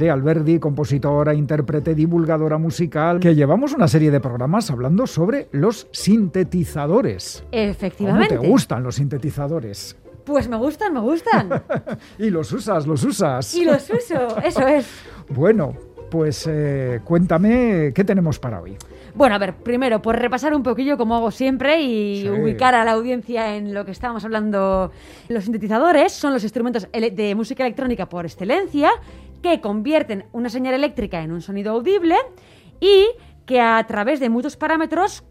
Nerea Alberdi, compositora, intérprete, divulgadora musical, que llevamos una serie de programas hablando sobre los sintetizadores. Efectivamente. ¿Cómo te gustan los sintetizadores? Pues me gustan, me gustan. y los usas, los usas. Y los uso, eso es. Bueno, pues eh, cuéntame qué tenemos para hoy. Bueno, a ver, primero, por repasar un poquillo como hago siempre y Sí. ubicar a la audiencia en lo que estábamos hablando. Los sintetizadores son los instrumentos de música electrónica por excelencia que convierten una señal eléctrica en un sonido audible y que a través de muchos parámetros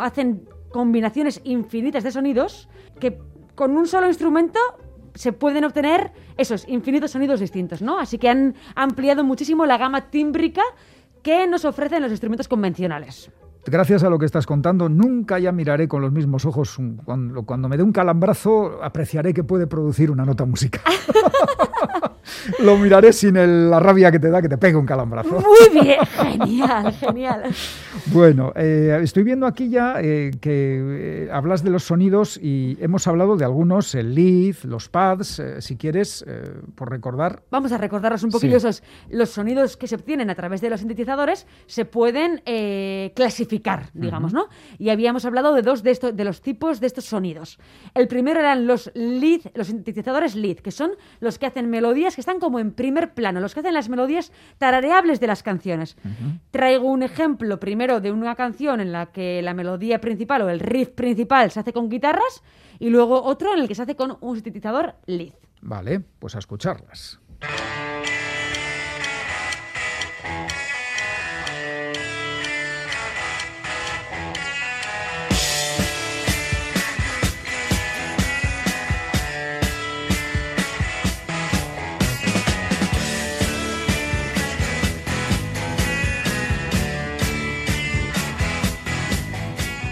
hacen combinaciones infinitas de sonidos que con un solo instrumento se pueden obtener esos infinitos sonidos distintos, ¿no? Así que han ampliado muchísimo la gama tímbrica que nos ofrecen los instrumentos convencionales. Gracias a lo que estás contando, nunca ya miraré con los mismos ojos. cuando me dé un calambrazo, apreciaré que puede producir una nota musical. lo miraré sin el- la rabia que te da que te pegue un calambrazo. Muy bien, genial, genial. Bueno, eh, estoy viendo aquí ya eh, que eh, hablas de los sonidos y hemos hablado de algunos, el lead, los pads, eh, si quieres, por recordar. Vamos a recordarnos un poquillo Sí. esos los sonidos que se obtienen a través de los sintetizadores se pueden clasificar, digamos, ¿no? Y habíamos hablado de dos de estos de los tipos de estos sonidos. El primero eran los lead, los sintetizadores lead, que son los que hacen melodías que están como en primer plano, los que hacen las melodías tarareables de las canciones. Traigo un ejemplo primero de una canción en la que la melodía principal o el riff principal se hace con guitarras y luego otro en el que se hace con un sintetizador lead. Vale, pues a escucharlas.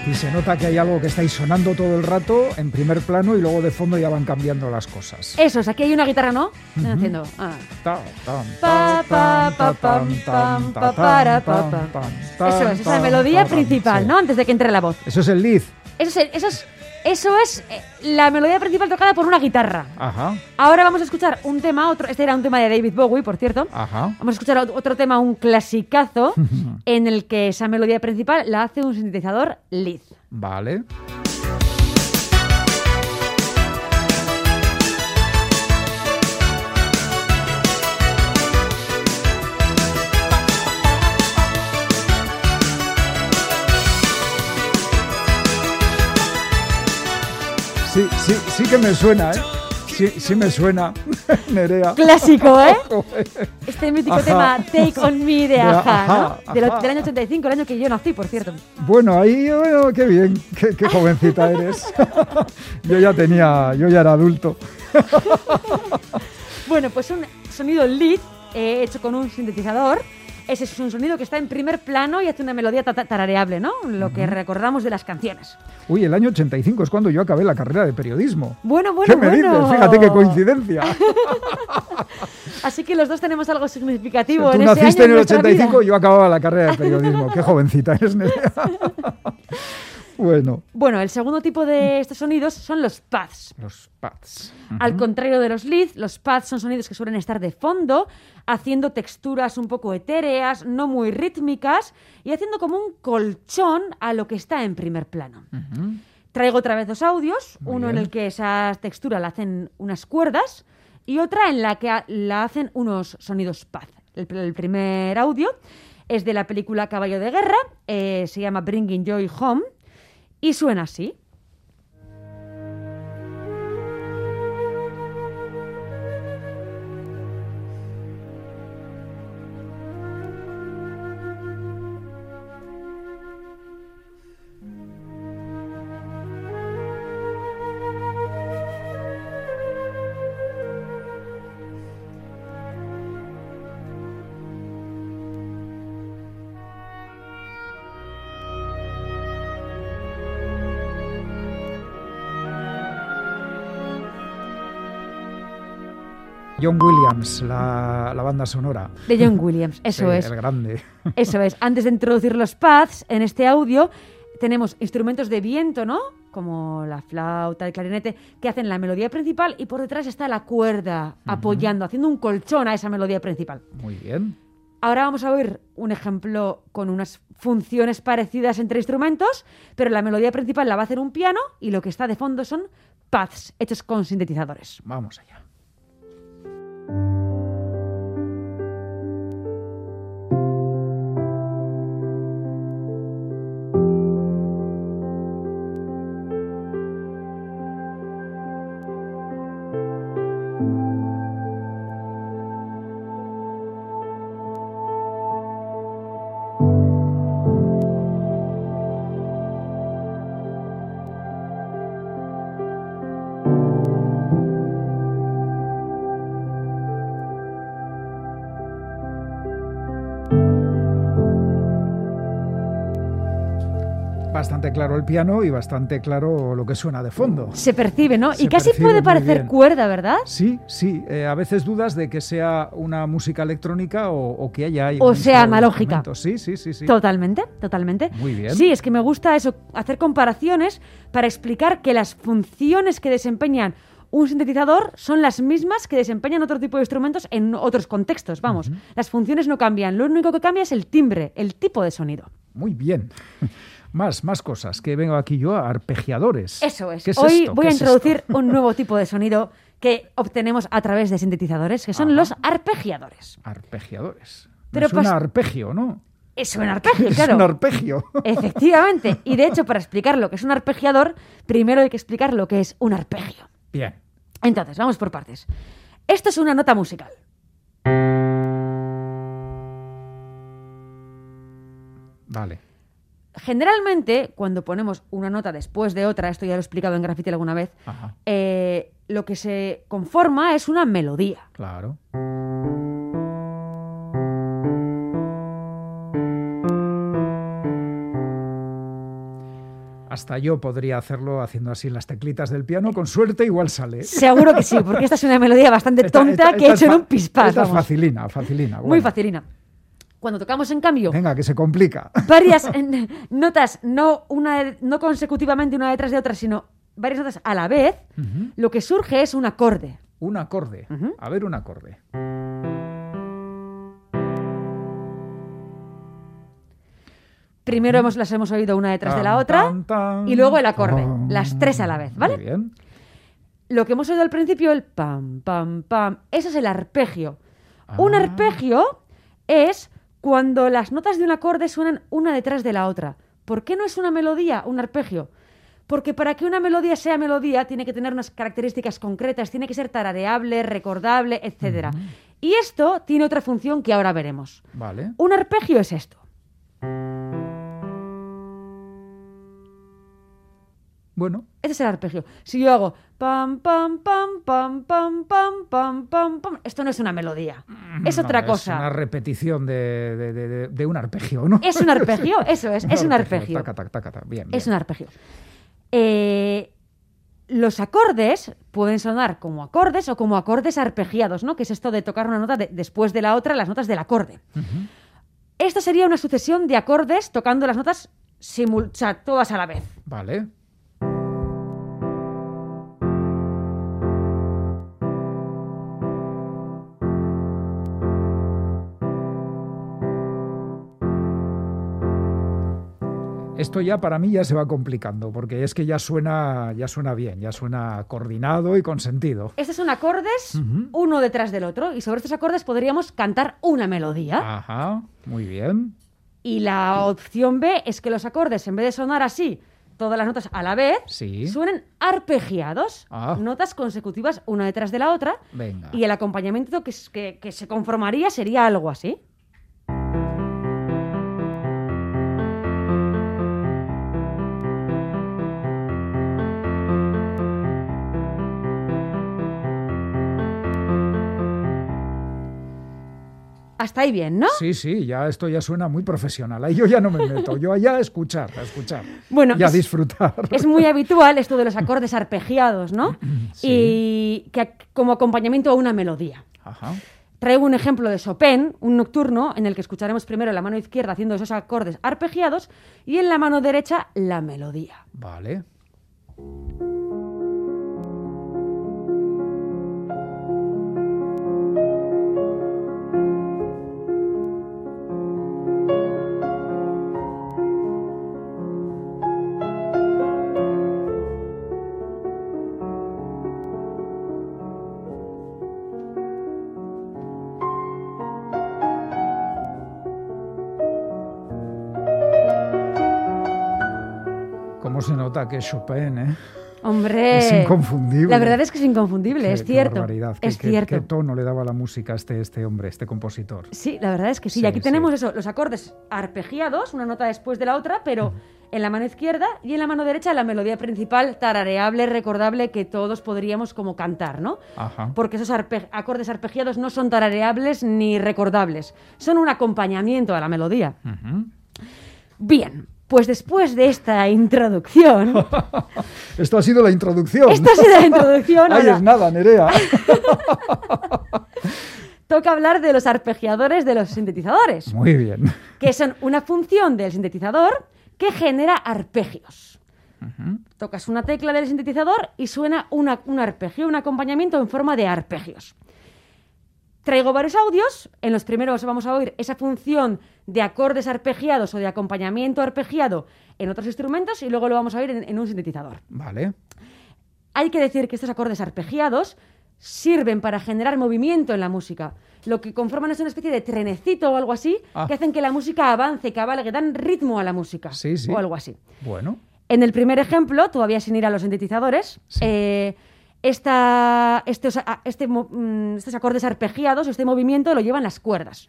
Y se nota que hay algo que estáis sonando todo el rato en primer plano y luego de fondo ya van cambiando las cosas. Eso es, aquí hay una guitarra, ¿no? Haciendo. Ta, tam, Pa, pa, pa, pam, pam, pa, para, pa, pa. Eso es, esa melodía principal. ¿no? Antes de que entre la voz. Eso es el lead. Eso es, eso es, eso es eh, la melodía principal tocada por una guitarra. Ajá, Ahora vamos a escuchar un tema, otro. Este era un tema de David Bowie, por cierto. ajá. Vamos a escuchar ot- otro tema, un clasicazo, en el que esa melodía principal la hace un sintetizador lead. Vale. Que me suena, ¿eh? Sí, sí me suena, Nerea. Clásico, ¿eh? Este mítico Ajá. tema Take On Me de Aja, Ajá, ¿no? Del, Ajá. del año 85, el año que yo nací, por cierto. Bueno, ahí, bueno, qué bien, qué, qué jovencita eres. yo ya tenía, yo ya era adulto. Bueno, pues un sonido lead eh, hecho con un sintetizador. Ese es un sonido que está en primer plano y hace una melodía ta- ta- tarareable, ¿no? Lo que recordamos de las canciones. Uy, el año 85 es cuando yo acabé la carrera de periodismo. Bueno, bueno, ¿Qué me bueno. dices? Fíjate qué coincidencia. Así que los dos tenemos algo significativo Tú en ese naciste año en el nuestra 85 y yo acababa la carrera de periodismo. Qué jovencita eres, Nerea. bueno, Bueno, el segundo tipo de estos sonidos son los pads. los pads. Al contrario de los leads, los pads son sonidos que suelen estar de fondo, haciendo texturas un poco etéreas, no muy rítmicas, y haciendo como un colchón a lo que está en primer plano. Traigo otra vez dos audios, Muy uno en el que esa textura la hacen unas cuerdas y otra en la que la hacen unos sonidos paz. El primer audio es de la película Caballo de Guerra, eh, se llama Bringing Joy Home y suena así. John Williams, la, la banda sonora. De John Williams, eso Sí, es. El grande. Eso es. Antes de introducir los pads en este audio, tenemos instrumentos de viento, ¿no? como la flauta, el clarinete, que hacen la melodía principal y por detrás está la cuerda apoyando, haciendo un colchón a esa melodía principal. Muy bien. Ahora vamos a oír un ejemplo con unas funciones parecidas entre instrumentos, pero la melodía principal la va a hacer un piano y lo que está de fondo son paths hechos con sintetizadores. Vamos allá. Bastante claro el piano y bastante claro lo que suena de fondo. Se percibe, ¿no? Se y casi puede parecer cuerda, ¿verdad? Sí, sí. eh, a veces dudas de que sea una música electrónica o, o que haya O sea, analógica. Sí, sí, sí, sí. Totalmente, totalmente. Muy bien. Sí, es que me gusta eso, hacer comparaciones para explicar que las funciones que desempeñan un sintetizador son las mismas que desempeñan otro tipo de instrumentos en otros contextos. Vamos, las funciones no cambian, lo único que cambia es el timbre, el tipo de sonido. Muy bien. Más, más cosas, que vengo aquí yo a arpegiadores. Eso es. ¿Qué es Hoy esto? voy ¿Qué a es introducir un nuevo tipo de sonido que obtenemos a través de sintetizadores, que son Ajá. los arpegiadores. Arpegiadores. Pero Pero suena pas- arpegio, ¿no? Es un arpegio, Es claro. un arpegio. Efectivamente. Y de hecho, para explicar lo que es un arpegiador, primero hay que explicar lo que es un arpegio. Bien. Entonces, vamos por partes. Esto es una nota musical. Vale. Generalmente, cuando ponemos una nota después de otra, esto ya lo he explicado en Graffiti alguna vez, eh, lo que se conforma es una melodía. Claro. Hasta yo podría hacerlo haciendo así las teclitas del piano. Con suerte igual sale. Seguro que sí, porque esta es una melodía bastante Esta- tonta esta- que he hecho en un pispás. Esta vamos. facilina, facilina. Muy bueno. facilina. Cuando tocamos, en cambio, Venga, que se complica. varias notas, no, una, no consecutivamente una detrás de otra, sino varias notas a la vez, lo que surge es un acorde. Un acorde. A ver, un acorde. Primero hemos, las hemos oído una detrás de la otra tan, tan, y luego el acorde, tan. las tres a la vez, ¿vale? Muy bien. Lo que hemos oído al principio, el pam, pam, pam, eso es el arpegio. Un Ah. arpegio es cuando las notas de un acorde suenan una detrás de la otra. ¿Por qué no es una melodía, un arpegio? Porque para que una melodía sea melodía tiene que tener unas características concretas, tiene que ser tarareable, recordable, etc. Y esto tiene otra función que ahora veremos. Vale. Un arpegio es esto. Bueno, Este es el arpegio. Si yo hago pam, pam, pam, pam, pam, pam, pam, pam, pam, esto no es una melodía. Es no, otra Es cosa. una repetición de, de- de- de- de un arpegio, ¿no? Es un arpegio, eso es, es un arpegio. Taca, taca, taca, taca. Bien, Es un arpegio. Eh, los acordes pueden sonar como acordes o como acordes arpegiados, ¿no? Que es esto de tocar una nota de- después de la otra, las notas del acorde. Ujú. Esta sería una sucesión de acordes tocando las notas todas a la vez. Vale. Esto ya para mí ya se va complicando, porque es que ya suena, ya suena bien, ya suena coordinado y con sentido. Estos son acordes, uno detrás del otro, y sobre estos acordes podríamos cantar una melodía. Ajá, muy bien. Y la opción B es que los acordes, en vez de sonar así, todas las notas a la vez, Sí. suenen arpegiados, Ah. notas consecutivas una detrás de la otra, Venga. y el acompañamiento que, s- que- que se conformaría sería algo así. Hasta ahí bien, ¿no? Sí, sí, ya esto ya suena muy profesional. Ahí yo ya no me meto. Yo allá a escuchar, a escuchar. Bueno, y a es- disfrutar. Es muy habitual esto de los acordes arpegiados, ¿no? Sí. Y que como acompañamiento a una melodía. Ajá. Traigo un ejemplo de Chopin, un nocturno, en el que escucharemos primero la mano izquierda haciendo esos acordes arpegiados y en la mano derecha la melodía. Vale. Nota que es Chopin, eh? Hombre, Es inconfundible. La verdad es que es inconfundible, Qué- es qué cierto. barbaridad. Qué- es qué- cierto. Qué tono le daba la música a este, este hombre, este compositor. Sí, la verdad es que sí. Sí, y aquí sí. tenemos eso, los acordes arpegiados, una nota después de la otra, pero en la mano izquierda y en la mano derecha la melodía principal tarareable, recordable, que todos podríamos como cantar, ¿no? Ajá. Porque esos arpe- acordes arpegiados no son tarareables ni recordables, son un acompañamiento a la melodía. Ujú. Bien, pues después de esta introducción, Esto ha sido la introducción. esta ha sido la introducción. Ahí es nada, Nerea. toca hablar de los arpegiadores de los sintetizadores. Muy bien. que son una función del sintetizador que genera arpegios. Tocas una tecla del sintetizador y suena una- un arpegio, un acompañamiento en forma de arpegios. Traigo varios audios. En los primeros vamos a oír esa función de acordes arpegiados o de acompañamiento arpegiado en otros instrumentos y luego lo vamos a oír en- en un sintetizador. Vale. Hay que decir que estos acordes arpegiados sirven para generar movimiento en la música. Lo que conforman es una especie de trenecito o algo así, Ah. que hacen que la música avance, cabalgue, dan ritmo a la música. Sí, sí. O algo así. Bueno. En el primer ejemplo, todavía sin ir a los sintetizadores, Sí. eh, esta- estos, este mo- mm, estos acordes arpegiados, este movimiento lo llevan las cuerdas.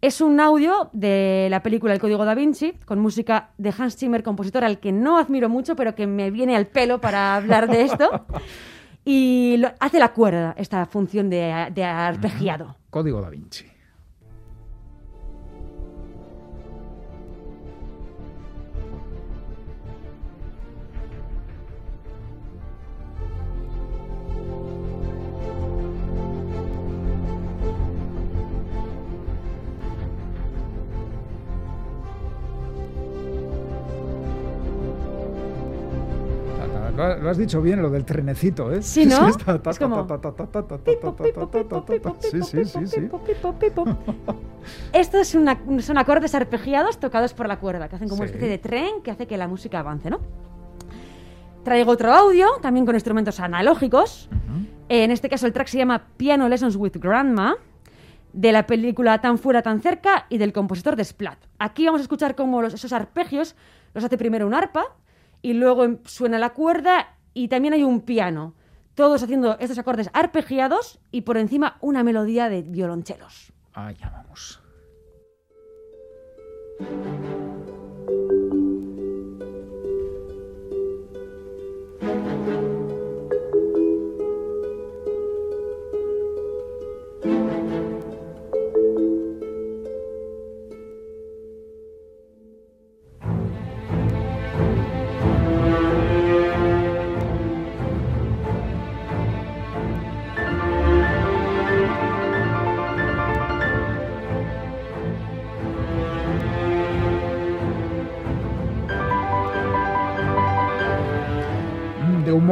Es un audio de la película El Código da Vinci, con música de Hans Zimmer, compositor al que no admiro mucho, pero que me viene al pelo para hablar de esto. Y lo- hace la cuerda, esta función de, de arpegiado. Código da Vinci. Lo ha- lo has dicho bien, lo del trenecito, ¿eh? Sí, ¿no? Es como-. Sí, sí, sí. Estos son acordes arpegiados tocados por la cuerda, que hacen como una especie de tren que hace que la música avance, ¿no? Traigo otro audio, también con instrumentos analógicos. En este caso el track se llama Piano Lessons with Grandma, de la película Tan fuera, tan cerca y del compositor de Splat. Aquí vamos a escuchar cómo los- esos arpegios los hace primero un arpa y luego em- suena la cuerda y también hay un piano. Todos haciendo estos acordes arpegiados y por encima una melodía de violonchelos. Allá vamos.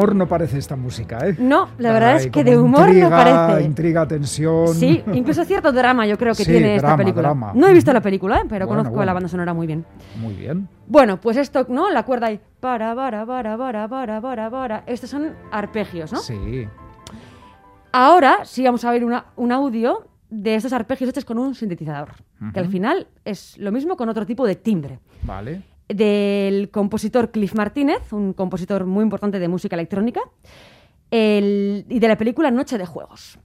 Humor no parece esta música, ¿eh? No, la verdad Ay, es que de humor intriga, no parece. Intriga, tensión. Sí, incluso cierto drama yo creo que Sí, tiene esta película. drama. No he visto la película, pero Bueno, conozco bueno. la banda sonora muy bien. Muy bien. Bueno, pues esto, ¿no? La cuerda y para, para, para, para, para, para, para. Estos son arpegios, ¿no? Sí. Ahora sí vamos a ver una- un audio de estos arpegios hechos con un sintetizador, que al final es lo mismo con otro tipo de timbre. Vale. Del compositor Cliff Martínez, un compositor muy importante de música electrónica, el- y de la película Noche de Juegos.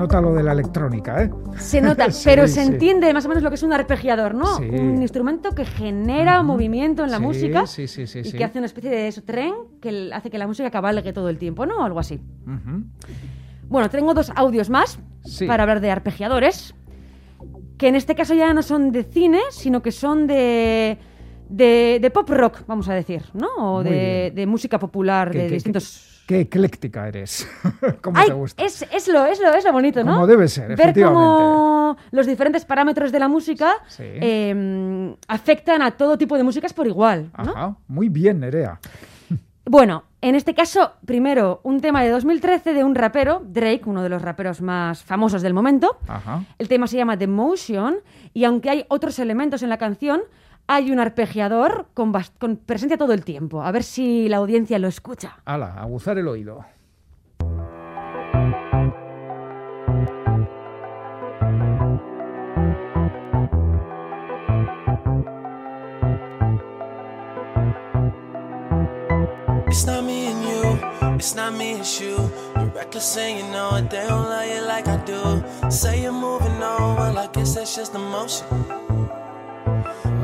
Nota lo de la electrónica, ¿eh? Se nota, Sí, pero se entiende más o menos lo que es un arpegiador, ¿no? Sí. Un instrumento que genera movimiento en la música sí, sí, sí, y que hace una especie de eso, tren que hace que la música cabalgue todo el tiempo, ¿no? O algo así. Bueno, tengo dos audios más para hablar de arpegiadores, que en este caso ya no son de cine, sino que son de, de, de pop rock, vamos a decir, ¿no? O de, música popular Qué- de qué- distintos... Qué ecléctica eres. ¿Cómo Ay, te gusta? es, es, lo, es, lo, es lo bonito, ¿no? Como debe ser, Ver efectivamente. cómo los diferentes parámetros de la música Sí. eh, afectan a todo tipo de músicas por igual, ¿no? Ajá, muy bien, Nerea. Bueno, en este caso, primero, un tema de 2013 de un rapero, Drake, uno de los raperos más famosos del momento. Ajá. El tema se llama The Motion y aunque hay otros elementos en la canción, hay un arpegiador con, bast- con presencia todo el tiempo. A ver si la audiencia lo escucha. Ala, aguzar el oído. It's not me and you, it's not me, it's you. You're reckless saying you know it, they don't love you like I do. Say you're moving on, well, I guess that's just emotion.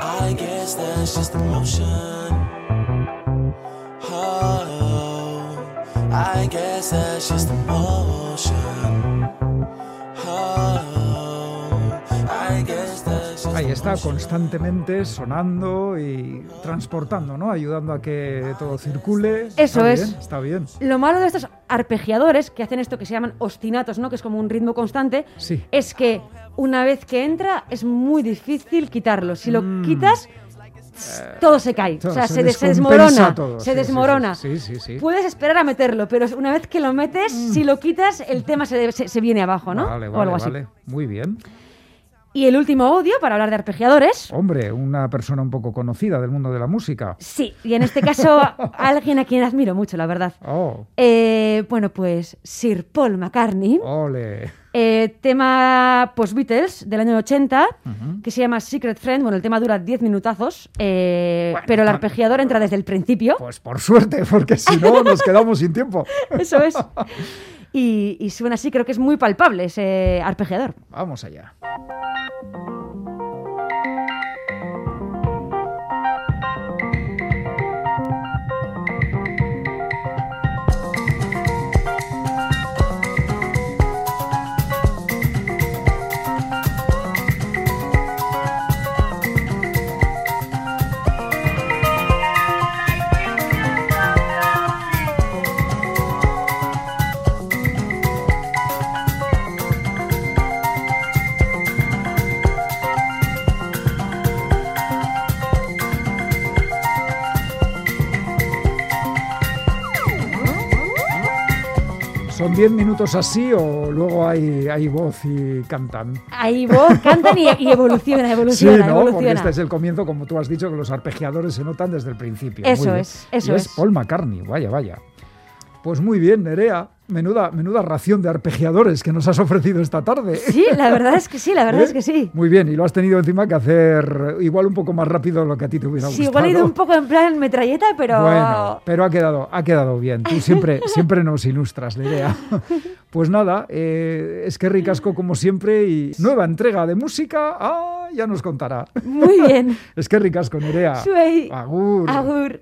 I guess that's just emotion. Oh, I guess that's just emotion. Oh, I guess that's just Ahí está, constantemente sonando y transportando, ¿no? Ayudando a que todo circule. Eso Está es. bien, está bien. Lo malo de estos arpegiadores que hacen esto que se llaman ostinatos, ¿no? que es como un ritmo constante, Sí. es que una vez que entra es muy difícil quitarlo. Si lo quitas, todo se cae. Mm. todo o sea, se desmorona. todo. Se Sí, desmorona. sí, sí. Puedes esperar a meterlo, pero una vez que lo metes, si lo quitas, el tema se, se- se viene abajo, ¿no? Vale, o algo así. vale. Muy bien. Y el último audio para hablar de arpegiadores. Hombre, una persona un poco conocida del mundo de la música. Sí, y en este caso, alguien a quien admiro mucho, la verdad. Oh, Eh, bueno, pues Sir Paul McCartney. ole. Eh, tema post-Beatles del año 80, que se llama Secret Friend. Bueno, el tema dura 10 minutazos, eh, Bueno, pero el arpegiador entra desde el principio. Pues por suerte, porque si no nos quedamos sin tiempo. Eso es. Y, y suena así, creo que es muy palpable ese arpegiador. Vamos allá. 10 minutos así o luego hay, hay voz y cantan? Ahí voz, cantan y, y evoluciona, Sí, evoluciona, ¿no? Porque evoluciona. este es el comienzo, como tú has dicho, que los arpegiadores se notan desde el principio. Eso es, eso Y es. Paul McCartney, vaya, vaya. Pues muy bien, Nerea. Menuda, menuda ración de arpegiadores que nos has ofrecido esta tarde. Sí, la verdad es que sí, la verdad ¿Eh? es que sí. Muy bien, y lo has tenido encima que hacer igual un poco más rápido de lo que a ti te hubiera Sí, gustado. igual he ido un poco en plan metralleta, pero... Bueno, pero ha quedado, ha quedado bien. Tú siempre, siempre nos ilustras, Nerea. Pues nada, eh, es que ricasco como siempre y nueva entrega de música. Ah, ya nos contará. Muy bien. Es que ricasco, Nerea. Suey. Agur. Agur.